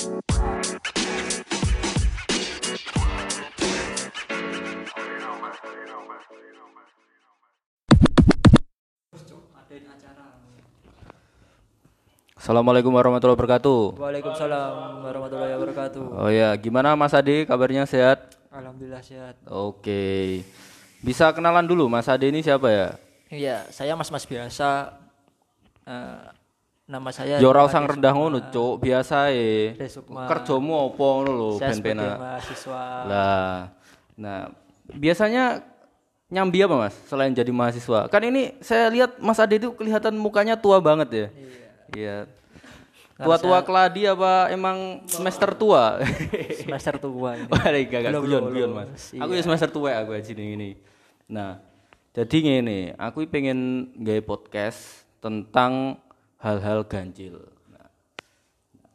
Assalamualaikum warahmatullahi wabarakatuh. Waalaikumsalam warahmatullahi wabarakatuh. Oh ya, gimana Mas Ade? Kabarnya sehat? Alhamdulillah sehat. Oke. Bisa kenalan dulu Mas Ade ini siapa ya? Iya, saya mas-mas biasa. Eh, nama saya Ade usah rendah ngono, Cuk. Biasa e. Kerjomu opo ngono lho, ben penak. mahasiswa. Lah. Nah, biasanya nyambi apa Mas selain jadi mahasiswa? Kan ini saya lihat Mas Ade itu kelihatan mukanya tua banget ya. Iya. Tua-tua keladi apa emang semester tua? Semester tua. ini. Wah, gak guyon guyon. Mas. Iya. Aku ya semester tua aku aja ini. Nah, jadi ngene, aku pengen gawe podcast tentang hal-hal ganjil. Nah,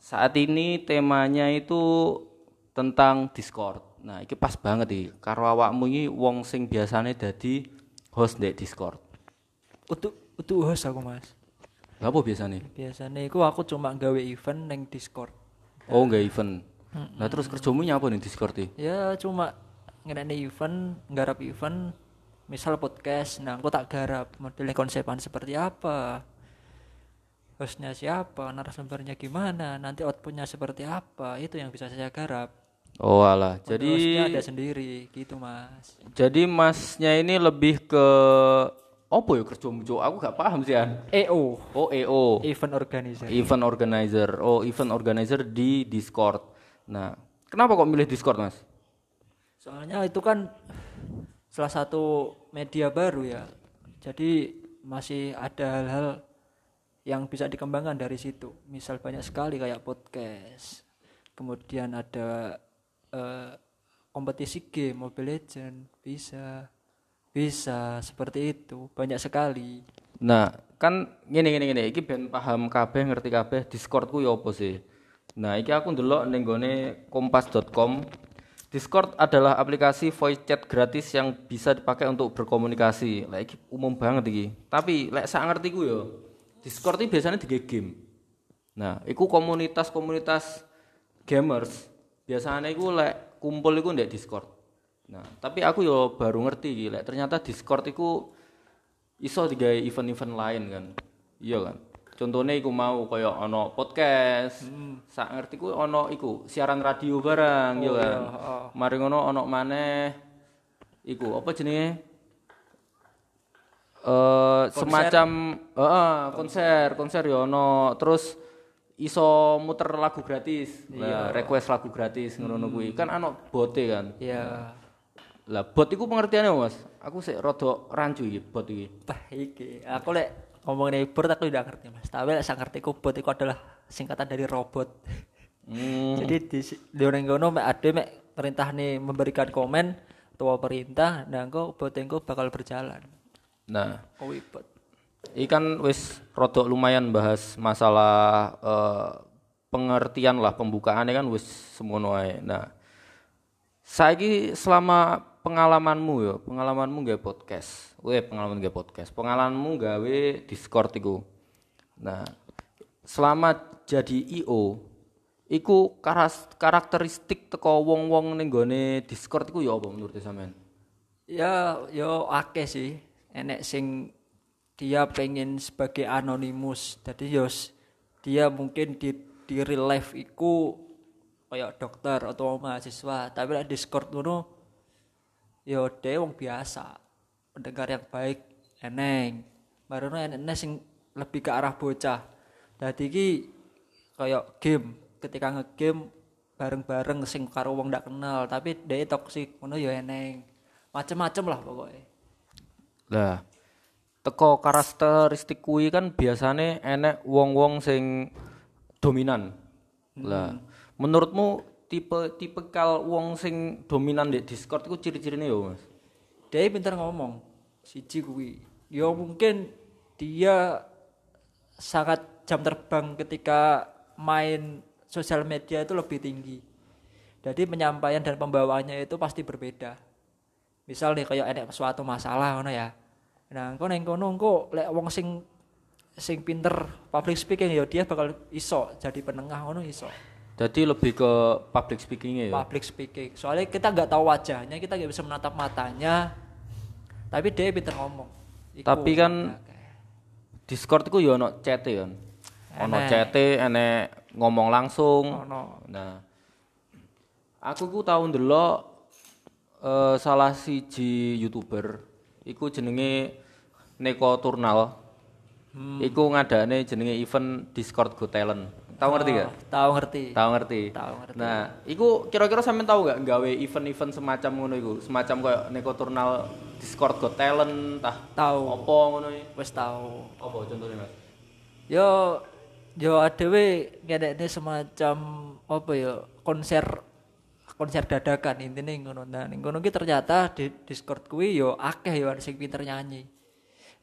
saat ini temanya itu tentang Discord. Nah, iki pas banget iki karo awakmu iki wong sing biasane dadi host di Discord. Untuk untuk host aku mas. Lha apa biasane? Biasanya aku aku cuma gawe event neng Discord. Oh, nggak event. Nah, terus kerjamu nyapa nih Discord iki? Ya cuma ngerane event, nggarap event, misal podcast, nah aku tak garap modelnya konsepan seperti apa, hostnya siapa, narasumbernya gimana, nanti outputnya seperti apa, itu yang bisa saya garap. Oh, alah. Hostnya Jadi ada sendiri, gitu mas. Jadi masnya ini lebih ke apa ya kerjamu Cuk? Aku gak paham sih an. EO, Oh EO, event organizer. event organizer. Oh event organizer di Discord. Nah, kenapa kok milih Discord mas? Soalnya itu kan salah satu media baru ya. Jadi masih ada hal-hal yang bisa dikembangkan dari situ. Misal banyak sekali kayak podcast. Kemudian ada eh, kompetisi game Mobile Legend bisa bisa seperti itu banyak sekali Nah, kan gini gini gini. Iki ben paham kabeh ngerti kabeh Discord ku ya apa sih? Nah, iki aku ndelok ning gone kompas.com. Discord adalah aplikasi voice chat gratis yang bisa dipakai untuk berkomunikasi. Lah umum banget iki. Tapi lek sak ngertiku ya, Discord iki biasanya di game. Nah, iku komunitas-komunitas gamers biasanya iku lek kumpul iku ndek Discord. Nah, tapi aku yo baru ngerti iki lek ternyata Discord iku iso digawe event-event lain kan. Iya kan? Contohnya iku mau kaya ono podcast sak ngerti ku ono iku siaran radio barang iya kan? mari ngono ono maneh iku apa jenenge eh semacam heeh konser konser ya ono terus iso muter lagu gratis lah request lagu gratis ngono kuwi kan ono bote kan ya lah bot iku pengertiannya Mas aku sik rada rancu iki bot iki Bah, iki. Aku lek ngomongin bot aku udah ngerti mas. Tapi lek saya ngerti ku bot itu adalah singkatan dari robot. Hmm. Jadi di di orang kono mek ade mek perintah nih memberikan komen tua perintah, nah engko bot engko bakal berjalan. Nah, Oh bot. ini kan wis rodok lumayan bahas masalah eh, pengertian lah pembukaannya kan wis semono ae. Nah, saiki selama pengalamanmu ya, pengalamanmu gawe podcast. Weh, pengalaman gawe podcast. Pengalamanmu gawe Discord iku. Nah, selama jadi IO iku karas- karakteristik teko wong-wong ning gone Discord iku ya apa menurut sampean? Ya, yo akeh sih. Enek sing dia pengen sebagai anonimus. Jadi yos dia mungkin di di real life iku kayak dokter atau mahasiswa, tapi lek Discord ngono yo dia wong biasa. Pendengar yang baik eneng. Baru enek sing lebih ke arah bocah. Dadi iki kayak game, ketika ngegame bareng-bareng sing karo wong ndak kenal, tapi dia toksik ngono yo eneng. Macem-macem lah pokoknya. Lah, teko karakteristik kuwi kan biasane enek wong-wong sing dominan. Lah, menurutmu tipe tipikal wong sing dominan di Discord iku ciri-cirine yo, Mas? Dia pintar ngomong, siji kuwi. Ya mungkin dia sangat jam terbang ketika main sosial media itu lebih tinggi. Jadi penyampaian dan pembawaannya itu pasti berbeda. Misal nih kayak ada suatu masalah ngono ya. Nah, engko neng kono engko lek wong sing sing pinter public speaking ya dia bakal iso jadi penengah ngono iso. Jadi lebih ke public speakingnya ya. public speaking. Soalnya kita nggak tahu wajahnya, kita nggak bisa menatap matanya. Tapi dia pinter ngomong. Iku Tapi kan makanya. Discord itu ya ono chat ya. Ono chat enek ngomong langsung. Ono. Nah. Aku ku tau ndelok eh, salah siji YouTuber iku jenenge Neko Turnal. Hmm. Iku ngadane jenenge event Discord Go Talent. Tahu ngerti gak? Tahu ngerti. Tahu ngerti. Tahu ngerti. Nah, iku kira-kira sampean tahu gak gawe event-event semacam ngono iku, semacam kayak Neko Turnal Discord Go Talent tah Tahu. apa ngono? Wes tahu. Apa contohnya, Mas? Yo yo adewe ngedekne semacam apa ya konser konser dadakan intinya ngono. Nah ning ngono ki ternyata di Discord kuwi yo akeh yo sing pinter nyanyi.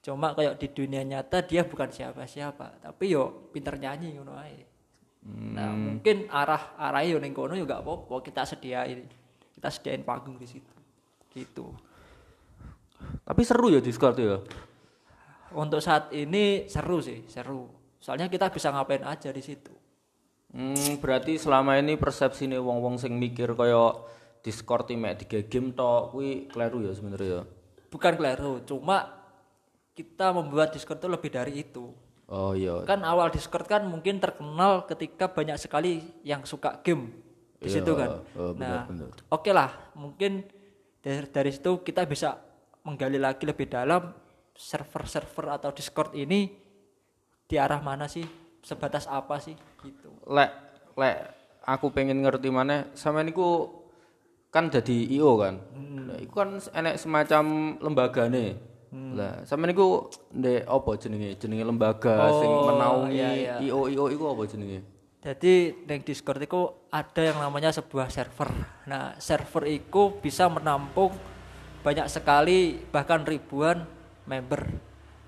Cuma kayak di dunia nyata dia bukan siapa-siapa tapi yo pinter nyanyi ngono ae. Nah mungkin arah arahnya yo ning kono yo gak apa-apa kita sediain kita sediain panggung di situ. Gitu. Tapi seru ya Discord ya. untuk saat ini seru sih seru. Soalnya kita bisa ngapain aja di situ Hmm, berarti selama ini persepsi nih wong-wong sing mikir kaya Discord mek dige game tok kuwi kleru ya sebenarnya ya. bukan keliru cuma kita membuat Discord itu lebih dari itu Oh iya. kan awal Discord kan mungkin terkenal ketika banyak sekali yang suka game di Iya, situ kan oh, nah benar, benar. oke lah mungkin dari, dari situ kita bisa menggali lagi lebih dalam server-server atau Discord ini di arah mana sih sebatas apa sih gitu Lek lek aku pengen ngerti mana sama niku kan jadi IO kan. Nah, iku kan enek semacam lembagane. Lah, sama niku ndek apa jenenge? Jenenge lembaga sing Oh, menaungi iya, iya. IO IO iku apa jenenge? Jadi di Discord itu ada yang namanya sebuah server. Nah, server itu bisa menampung banyak sekali bahkan ribuan member.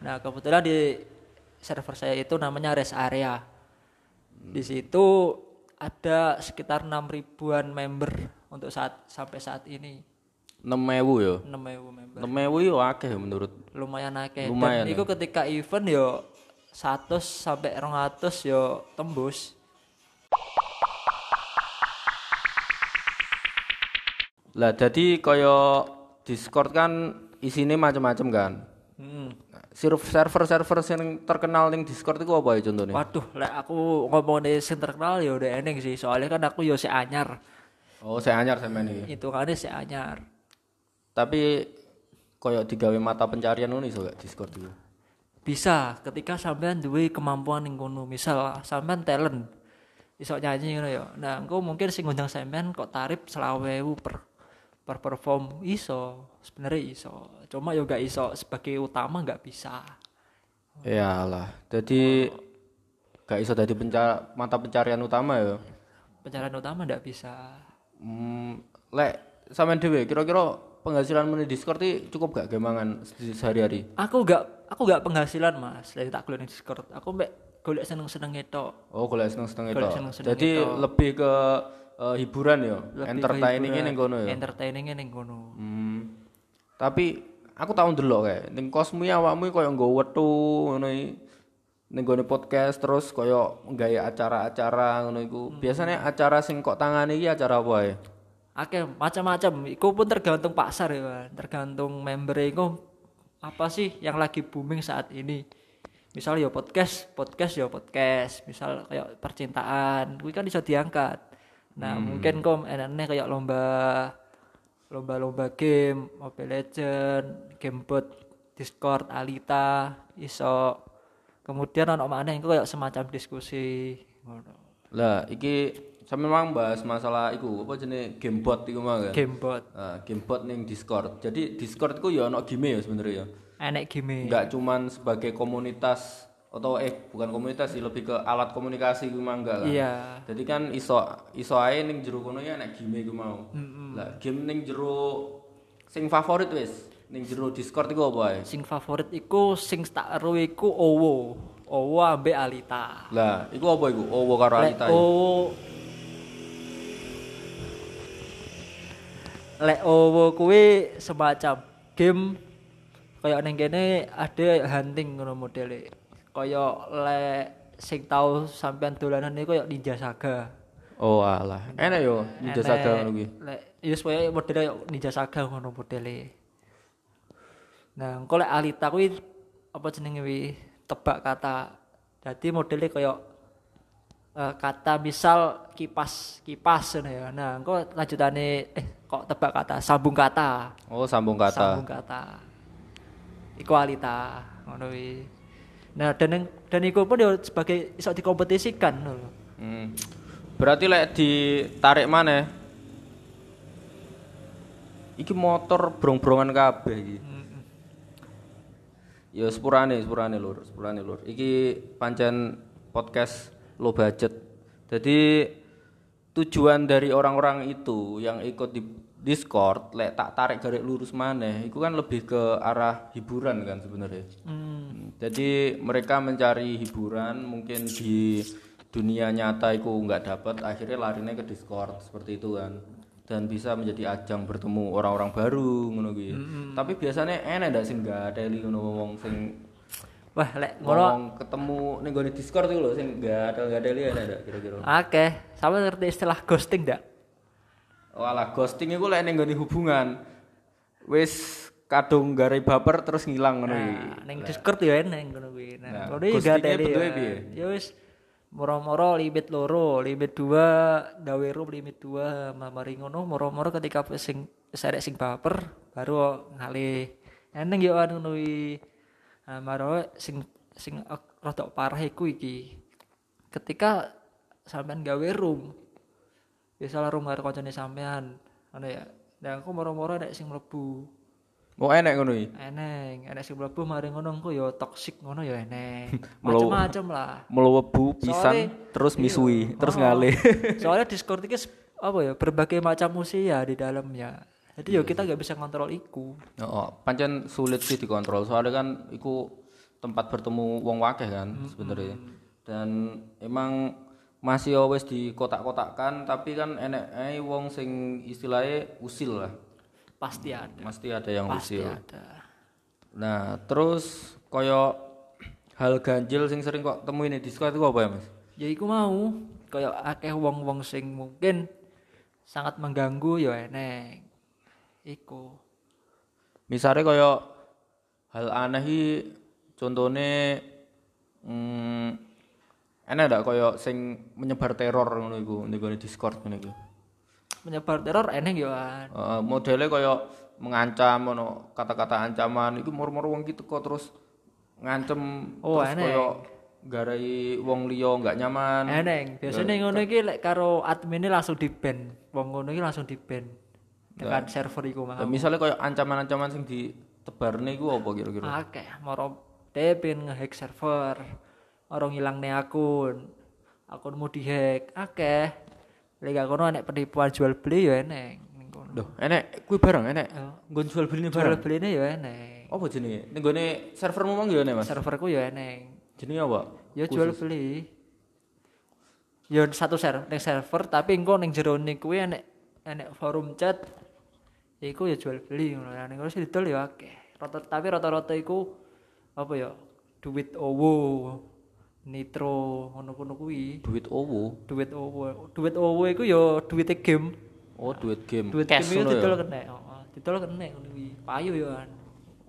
Nah, kebetulan di server saya itu namanya rest area. Di situ ada sekitar 6 ribuan member untuk saat sampai saat ini 6000 ya. 6.000 member. 6000 yo akeh menurut. Lumayan akeh. Lumayan Dan ya. itu ketika event yo 100 sampai 200 yo tembus. Lah jadi kaya Discord kan isine macam-macam kan. Serv- Server-server sing terkenal ning Discord itu apa ya contohnya? Waduh, lek aku ngomong di sing terkenal ya udah eneng sih. Soalnya kan aku yo si anyar. Oh, saya anyar sama ini. Itu kan si anyar. Tapi kaya digawe mata pencarian ngono iso gak Discord itu? Bisa ketika sampean duwe kemampuan ning kono. Misal sampean talent iso nyanyi ngono ya. Nah, engko mungkin sing ngundang sampean kok tarif 20.000 per per perform iso. Sebenarnya iso. Cuma yo gak iso sebagai utama gak bisa. Iyalah. Jadi gak iso dadi penca- mata pencarian utama ya. Pencarian utama ndak bisa. Hmm, lek sampean dhewe kira-kira penghasilan di Discord iki cukup gak gemangan se- sehari-hari? Aku gak aku gak penghasilan Mas. Dari tak ning Discord. Aku mbek golek seneng-seneng tok. Oh, golek seneng-seneng itu. Golek seneng-seneng Jadi itu. lebih ke eh, hiburan ya, entertaining ning kono ya. Entertainingnya ning kono. Hmm. Tapi aku tau ndelok kae ning kosmu iki awakmu kaya nggo wetu ngono. Ning gone podcast terus kaya nggawe acara-acara ngono iku. Biasanya acara sing kok tangane iki acara apa ya? Oke, macam-macam. Iku pun tergantung pasar ya, tergantung member iku apa sih yang lagi booming saat ini. Misal ya podcast, podcast ya podcast. Misal kayak percintaan, kuwi kan bisa diangkat. Nah, mungkin kok enaknya kayak lomba lomba-lomba game, Mobile Legend, Gamebot, Discord, Alita, iso. Kemudian ono mana iku kayak semacam diskusi. Lah, iki sampe memang bahas masalah iku apa jenenge gamebot iku mah kan. Gamebot, Ah, gamebot ning Discord. Jadi Discord iku ya ono game ya sebenarnya ya. enek game. Enggak cuman sebagai komunitas atau eh bukan komunitas sih lebih ke alat komunikasi iku mah enggak kan. Iya. Jadi kan iso iso ae ning jero kono ya nek game iku mau. Lah game ning jero sing favorit wis ning jero Discord iku apa ae? sing favorit iku sing tak ero iku Owo. Owo ambek Alita. Lah, iku apa iku? Owo karo Alita. iku. Owo Lek Owo kuwi semacam game kayak ning kene ada hunting ngono modele. Kayak lek sing tau sampean dolanan iku kayak Ninja Saga. Oh alah. Enak yo Ninja Enek, Saga ngono kuwi. Lek ya supaya modele Ninja Saga ngono modele. Nah, engko lek Alita kuwi apa jenenge wi tebak kata. Dadi modele kaya eh, kata misal kipas kipas ngono ya. Nah, engko lanjutane eh kok tebak kata sambung kata. Oh sambung kata. Sambung kata. Iku Alita ngono wi. Nah, dan yang- dan iku pun ya sebagai iso dikompetisikan lho. Hmm. Berarti lek ditarik mana? Iki motor brong-brongan kabeh iki. Ya sepurane, sepurane lur, sepurane lur. Iki pancen podcast low budget. Jadi tujuan dari orang-orang itu yang ikut di Discord, lek tak tarik garis lurus maneh, itu kan lebih ke arah hiburan kan sebenarnya. Hmm. Jadi mereka mencari hiburan mungkin di dunia nyata itu nggak dapat akhirnya larinya ke Discord seperti itu kan dan bisa menjadi ajang bertemu orang-orang baru ngono kuwi. Tapi biasanya enak ndak sing ada ngono wong sing Wah, lek ngono ketemu ning gone Discord itu lho sing ada enak ndak kira-kira. Oke, sama ngerti istilah ghosting ndak? Oh alah ghosting iku lek ning hubungan wis kadung garai baper terus ngilang ngono iki. Nah, ning Discord ya eneng ngono kuwi. Nah, Nah, ngono iki gak ya. Ya wis moro-moro limit loro, limit dua, gawe room limit dua, mari ngono moro-moro ketika sing wis arek sing baper baru ngalih. Eneng yo anu ngono kuwi. Nah, maro sing sing rada parah iku iki. Ketika sampean gawe room, ya salah room karo kancane sampean, ngono ya. Dan aku moro-moro nek sing mlebu. Oh enak ngono iki. eneng enek sing mlebu mari ngono engko ya toksik ngono ya eneng Melo- macem-macem lah Melebu pisan Soalnya- terus misui, Iya. terus Oh. ngalih. soalnya Discord iki s- apa ya berbagai macam usia di dalamnya jadi ya kita nggak bisa kontrol iku Oh, pancen sulit sih dikontrol. Soalnya kan iku tempat bertemu wong wakeh kan sebenarnya. Dan emang masih always di kotak-kotakkan tapi kan enek ae wong sing istilahnya usil lah. pasti ada Mesti ada yang pasti usil. ada Nah, terus koyo hal ganjil sing sering kok temuin di Discord itu apa ya, Mas? ya iku mau kayak akeh wong-wong sing mungkin sangat mengganggu ya eneng iku Misalnya koyo hal aneh contone hmm, enak ndak koyo sing menyebar teror ngono iku ning Discord ngono iku. menyebar teror eneng ya kan Heeh, modele koyo mengancam ono kata-kata ancaman iku mur-mur wong iki teko terus ngancem Oh, terus aneh. koyo garai wong liya nggak nyaman. Eneng, biasanya ngono iki lek karo adminnya langsung di ban. Wong ngono iki langsung di ban. Tekan server iku mah. misalnya koyo ancaman-ancaman sing ditebarne iku apa kira-kira? Akeh moro dhewe pengen ngehack server. Orang ngilangne akun. Akunmu dihack. Akeh. Lek gak kono enek penipuan jual beli ya eneng ning kono. Duh, enek kuwi barang enek. Oh. Nggon jual beli Jual barang. beline ya eneng. Apa jenenge? Ning gone servermu mang ya enek, Mas. Serverku ya eneng. Jenenge apa? Ya jual beli. Ya satu server, ning server tapi engko ning jero ning kuwi enek enek forum chat. Iku ya jual beli ngono. Nah, ning kono sih didol ya akeh. Rata tapi rata-rata iku apa ya? Duit owo, nitro ngono-ngono kuwi. Duit owo. Duit owo. Duit owo iku ya duit game. Oh, duit game. Duit Cash game iku ngono ya. didol kena. Heeh, didol kena ngono kuwi. Payu ya kan.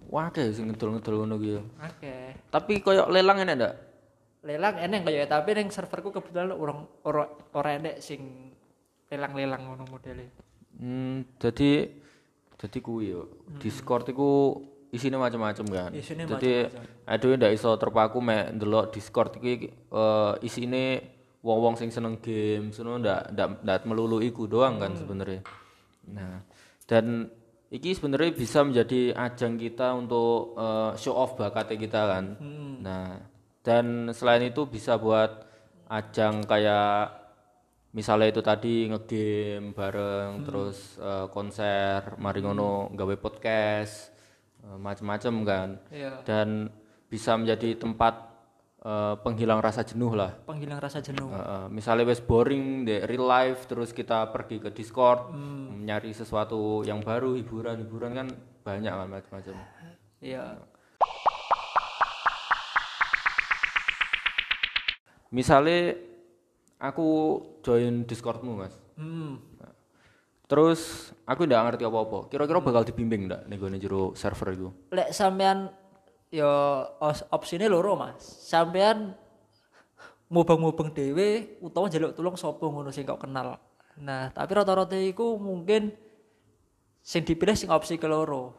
Wah, akeh sing ngedol-ngedol ngono ki ya. Akeh. Tapi koyo lelang enek ndak? lelang eneng kayak tapi neng serverku kebetulan orang orang orang enek sing lelang-lelang ngono modele. Hmm, jadi jadi kuwi yo. Discord iku isine macam-macam kan. Isine jadi aduh ndak iso terpaku mek ndelok Discord iki eh isine wong-wong sing seneng game, seneng ndak ndak ndak melulu iku doang kan sebenarnya. Nah, dan iki sebenarnya bisa menjadi ajang kita untuk eh, show off bakatnya kita kan. Nah, dan selain itu bisa buat ajang kayak misalnya itu tadi ngegame bareng terus eh, konser mari ngono gawe podcast eh, macem-macem kan Iya. dan bisa menjadi tempat eh, penghilang rasa jenuh lah Panggilan rasa jenuh. Eh, eh, misalnya wes boring di real life terus kita pergi ke Discord nyari sesuatu yang baru hiburan hiburan kan banyak kan macam-macam Iya. misalnya aku join Discordmu, Mas. Hmm. Terus aku ndak ngerti apa-apa. Kira-kira bakal dibimbing ndak ning gone jero server iku? Lek sampean yo os- opsine loro, Mas. Sampean mubeng-mubeng dhewe utawa njaluk tulung sapa ngono sing kok kenal. Nah, tapi rata-rata iku mungkin sing dipilih sing opsi keloro.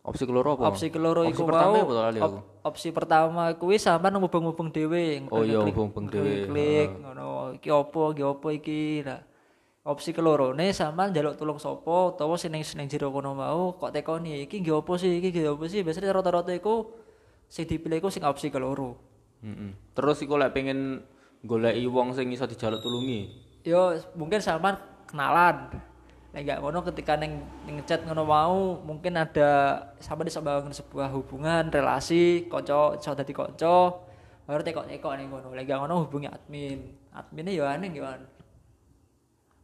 Opsi keloro apa? Opsi keloro iku pertama mau apa op- opsi pertama kuwi sampean mubeng-mubeng dhewe. Oh iya, mubeng-mubeng dhewe. Klik ngono. Iki opo, iki opo iki. Nah, opsi kelorone sampean njaluk tulung sapa utawa sing ning ning jero kono mau kok tekoni iki nggih opo sih, iki nggih opo sih. Biasanya rata-rata iku sing dipilih iku sing opsi keloro. Heeh. Terus iku lek pengen goleki wong sing iso dijaluk tulungi. Yo mungkin sampean kenalan. Nek gak ngono ketika neng neng chat ngono mau mungkin ada sampean bisa bangun sebuah hubungan relasi kanca iso dadi kanca baru tekok-tekok ning ngono. Lek gak ngono hubungi admin. Adminnya yo aneh an.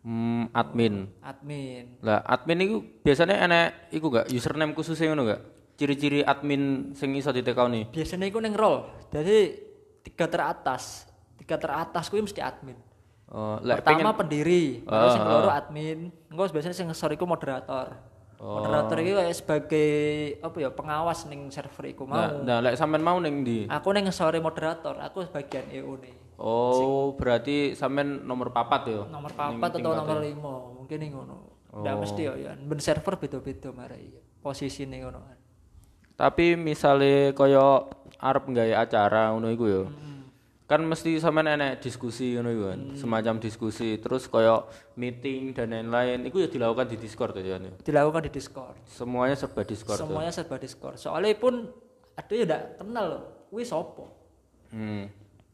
Hmm, admin. Admin. Lah, admin iku biasanya enek iku gak username khusus ngono gak? Ciri-ciri admin sing iso ditekoni. Biasanya iku ning role. Jadi tiga teratas. Tiga teratas kuwi mesti admin. Oh, lek Pertama pendiri, baru sing Ah, keloro admin. Engko biasanya sing ngesor iku moderator. Moderator iki kayak sebagai apa ya pengawas ning server iku mau. Nah, nah lek sampean mau ning ndi? Aku ning ngesore moderator, aku bagian EO nih. Oh, berarti sampean nomor papat ya? Nomor papat atau nomor lima, mungkin nih ngono. Nggak mesti ya, ya. Ben server beda-beda marai. Posisi nih ngono. Tapi misale kaya arep nggawe acara ngono iku ya. Kan mesti sampean enek diskusi ngono iku kan, semacam diskusi, terus kaya meeting dan lain-lain. Iku ya dilakukan di Discord ya. Jan, ya? Dilakukan di Discord. Semuanya serba Discord. Semuanya serba Discord. Soalnya pun ada ya ndak kenal loh. Kuwi sopo? Hmm.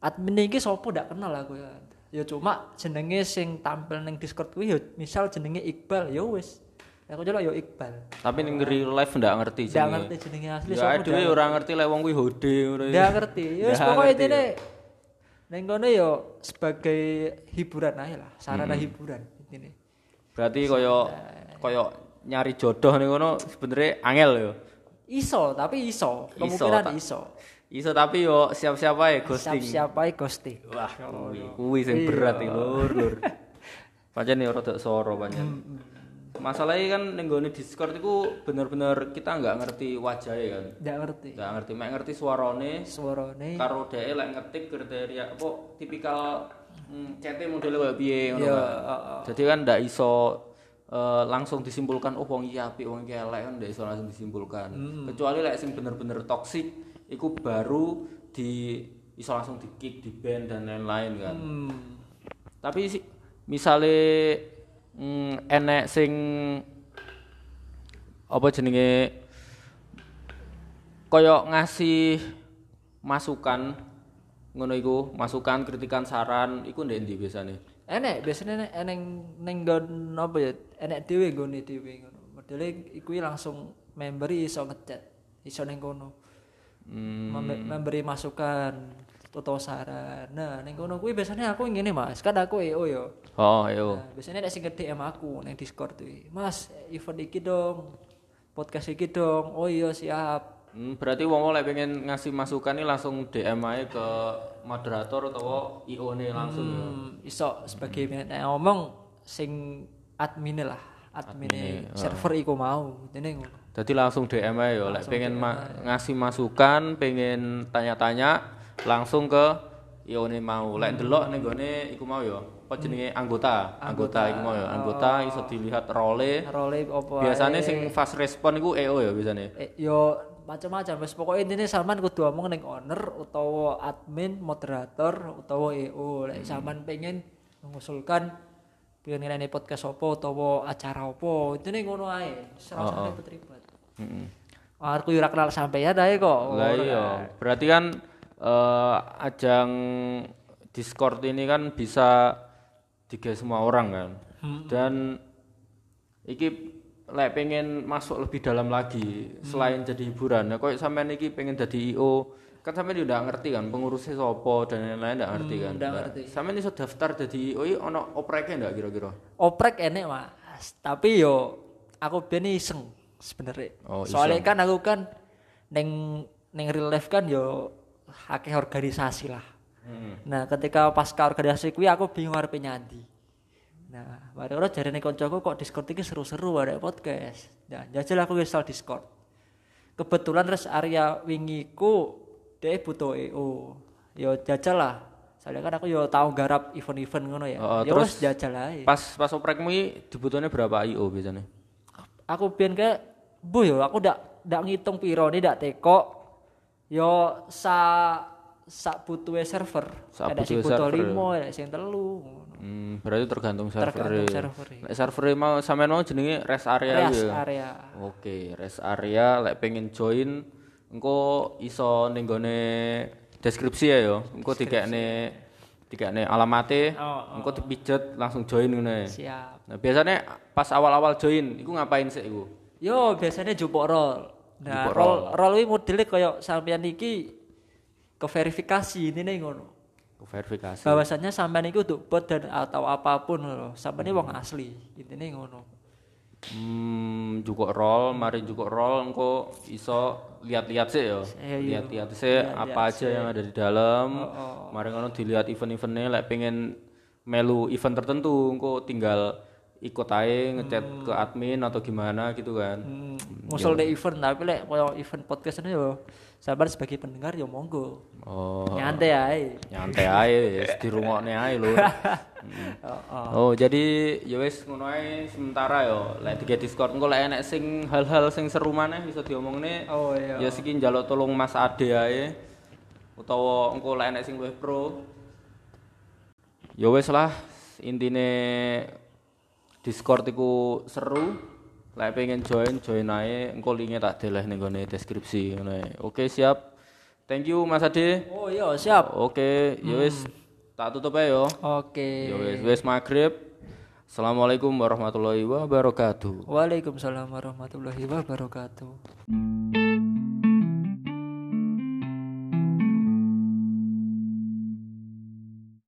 Admin iki sopo ndak kenal aku ya. Ya cuma jenenge sing tampil ning Discord kuwi ya misal jenenge Iqbal ya wis. Aku jelok ya Iqbal. Tapi ning real life ndak ngerti Ndak jenenge. ngerti jenenge asli Ya sopo. dhewe ora ngerti lek wong kuwi hode ngono ya. Ndak ngerti. Ya wis Ndak pokoke intine ning kono ya sebagai hiburan aja lah, sarana hiburan intine. Berarti kaya kaya nyari jodoh ning ngono sebenarnya angel ya. Iso, tapi iso. Iso, Kemungkinan tak- iso. Iso tapi yo siap-siap ae ghosting. Siap-siap ae ghosting. Wah, kuwi kuwi sing berat iki lur, lur. Pancen yo rada soro pancen. Masalahnya kan ning gone Discord iku bener-bener kita nggak ngerti wajahnya kan. Ndak ngerti. Nggak ngerti, mek ngerti suarane Suarane karo dhek lek ngetik kriteria apa tipikal hmm, cete modele kaya piye ngono Ya, kan. Jadi kan ndak iso eh, langsung disimpulkan oh wong iki apik wong iki elek kan iso langsung disimpulkan. Kecuali lek sing bener-bener toksik iku baru di iso langsung di kick, di ban dan lain-lain kan. Hmm. Tapi si, misale mm, enek sing apa jenenge kaya ngasih masukan ngono iku, masukan, kritikan, saran iku ndek ndi biasane? Enek biasanya enek eneng neng nggon apa ya? Enek dhewe nggone dhewe ngono. Modele iku langsung memberi iso ngechat, iso ning kono. Hmm, Mem- memberi masukan atau saran. Nah, ning kono kuwi biasanya aku ngene Mas, kan aku EO yo. oh yo. Nah, biasanya nek sing DM aku ning Discord kuwi. Mas, event iki dong. Podcast iki dong. Oh iya siap. Hmm, berarti wong lek pengen ngasih masukan ini langsung DM aja ke moderator atau IO nih langsung ya. Hmm, iso sebagai nek ngomong sing admin lah, admin server iku mau. Dene ngono. Jadi langsung DM aja ya, lek pengen ma- ngasih masukan, pengen tanya-tanya langsung ke IO nih mau. Lek delok nih gone iku mau ya. Apa jenenge anggota? Anggota iku mau ya. Anggota iso dilihat role. Role apa Biasanya sing fast respon iku EO ya biasanya. Eh, yo macam-macam wis pokoknya intinya sampean kudu omong ning owner utawa admin moderator utawa EO lek sampean pengen mengusulkan pengen nilai podcast apa utawa acara apa intine ngono ae serasa ribet-ribet Heeh. aku yo ora kenal sampeyan ae kok. Lah iya, berarti kan eh, ajang Discord ini kan bisa tiga semua orang kan. Dan iki lek pengen masuk lebih dalam lagi selain jadi hiburan. Nah, kok sampean iki pengen jadi IO, kan sampean udah ngerti kan pengurusnya sopo dan lain-lain ndak ngerti kan. ndak Nah, ngerti. Sampean iso daftar jadi IO iki ono opreknya ndak kira-kira? oprek enek mas tapi yo aku ben iseng sebenarnya Oh, soalnya kan aku kan neng neng real life kan yo akeh organisasi lah Nah, ketika pas organisasi kuwi aku bingung arep nyandi. Nah, mari ora jarene koncoku kok Discord iki seru-seru arek podcast. Nah, jajal aku install Discord. Kebetulan res area wingi ku dia butuh EO. Yo jajal lah. Soalnya kan aku yo tahu garap event-event ngono ya. Oh, ya terus jajal ae. Pas pas oprekmu dibutuhnya berapa IO biasanya? aku biyen ke bu yo aku ndak ndak ngitung piro nih ndak teko yo sa sak butuhe server Sak ada butuhe butuh limo ada sing telu. Hmm, berarti tergantung server. tergantung server Lek server mau sampean mau jenenge rest area Rest gitu ya? area Oke, rest area lek pengen join engko iso ning gone deskripsi ya yo. Engko dikekne dikekne alamate, Oh, engko dipijet langsung join ya. siap Nah, biasanya pas awal-awal join iku ngapain sih iku? yo biasanya jupuk roll nah Jupuk roll roll ini modelnya koyo sampean iki ke verifikasi ini nih ngono Verifikasi. bahwasannya sampean iki untuk bot dan atau apa pun loh sampean ini wong asli intinya ngono Hmm, juga roll, mari juga roll engko iso lihat-lihat sih yo. Iya, iya. Lihat-lihat sih apa aja yang ada di dalam. Oh, Mari ngono dilihat event-eventnya lek pengen melu event tertentu engko tinggal ikut aja ngechat ke admin atau gimana gitu kan. Hmm, musul deh event tapi lek koyo event podcast ini yo sabar sebagai pendengar yo monggo Oh, nyantai ae nyantai aja wis dirungokne ae lho. Oh, jadi ya wis ngono ae sementara yo. Lek di Discord engko lek enek sing hal-hal sing seru maneh bisa diomongne. oh iya Ya siki njaluk tolong Mas Ade ae. Utawa engko lek enek sing luwih pro. Ya wis lah intine Discord iku seru. Lek pengen join join ae engko linknya tak deleh ning gone deskripsi ngono. Oke, siap. Thank you Mas Ade. oh iya siap Oke, ya wis tak tutup ae yo. oke Ya wis wis. Assalamualaikum warahmatullahi wabarakatuh. Waalaikumsalam warahmatullahi wabarakatuh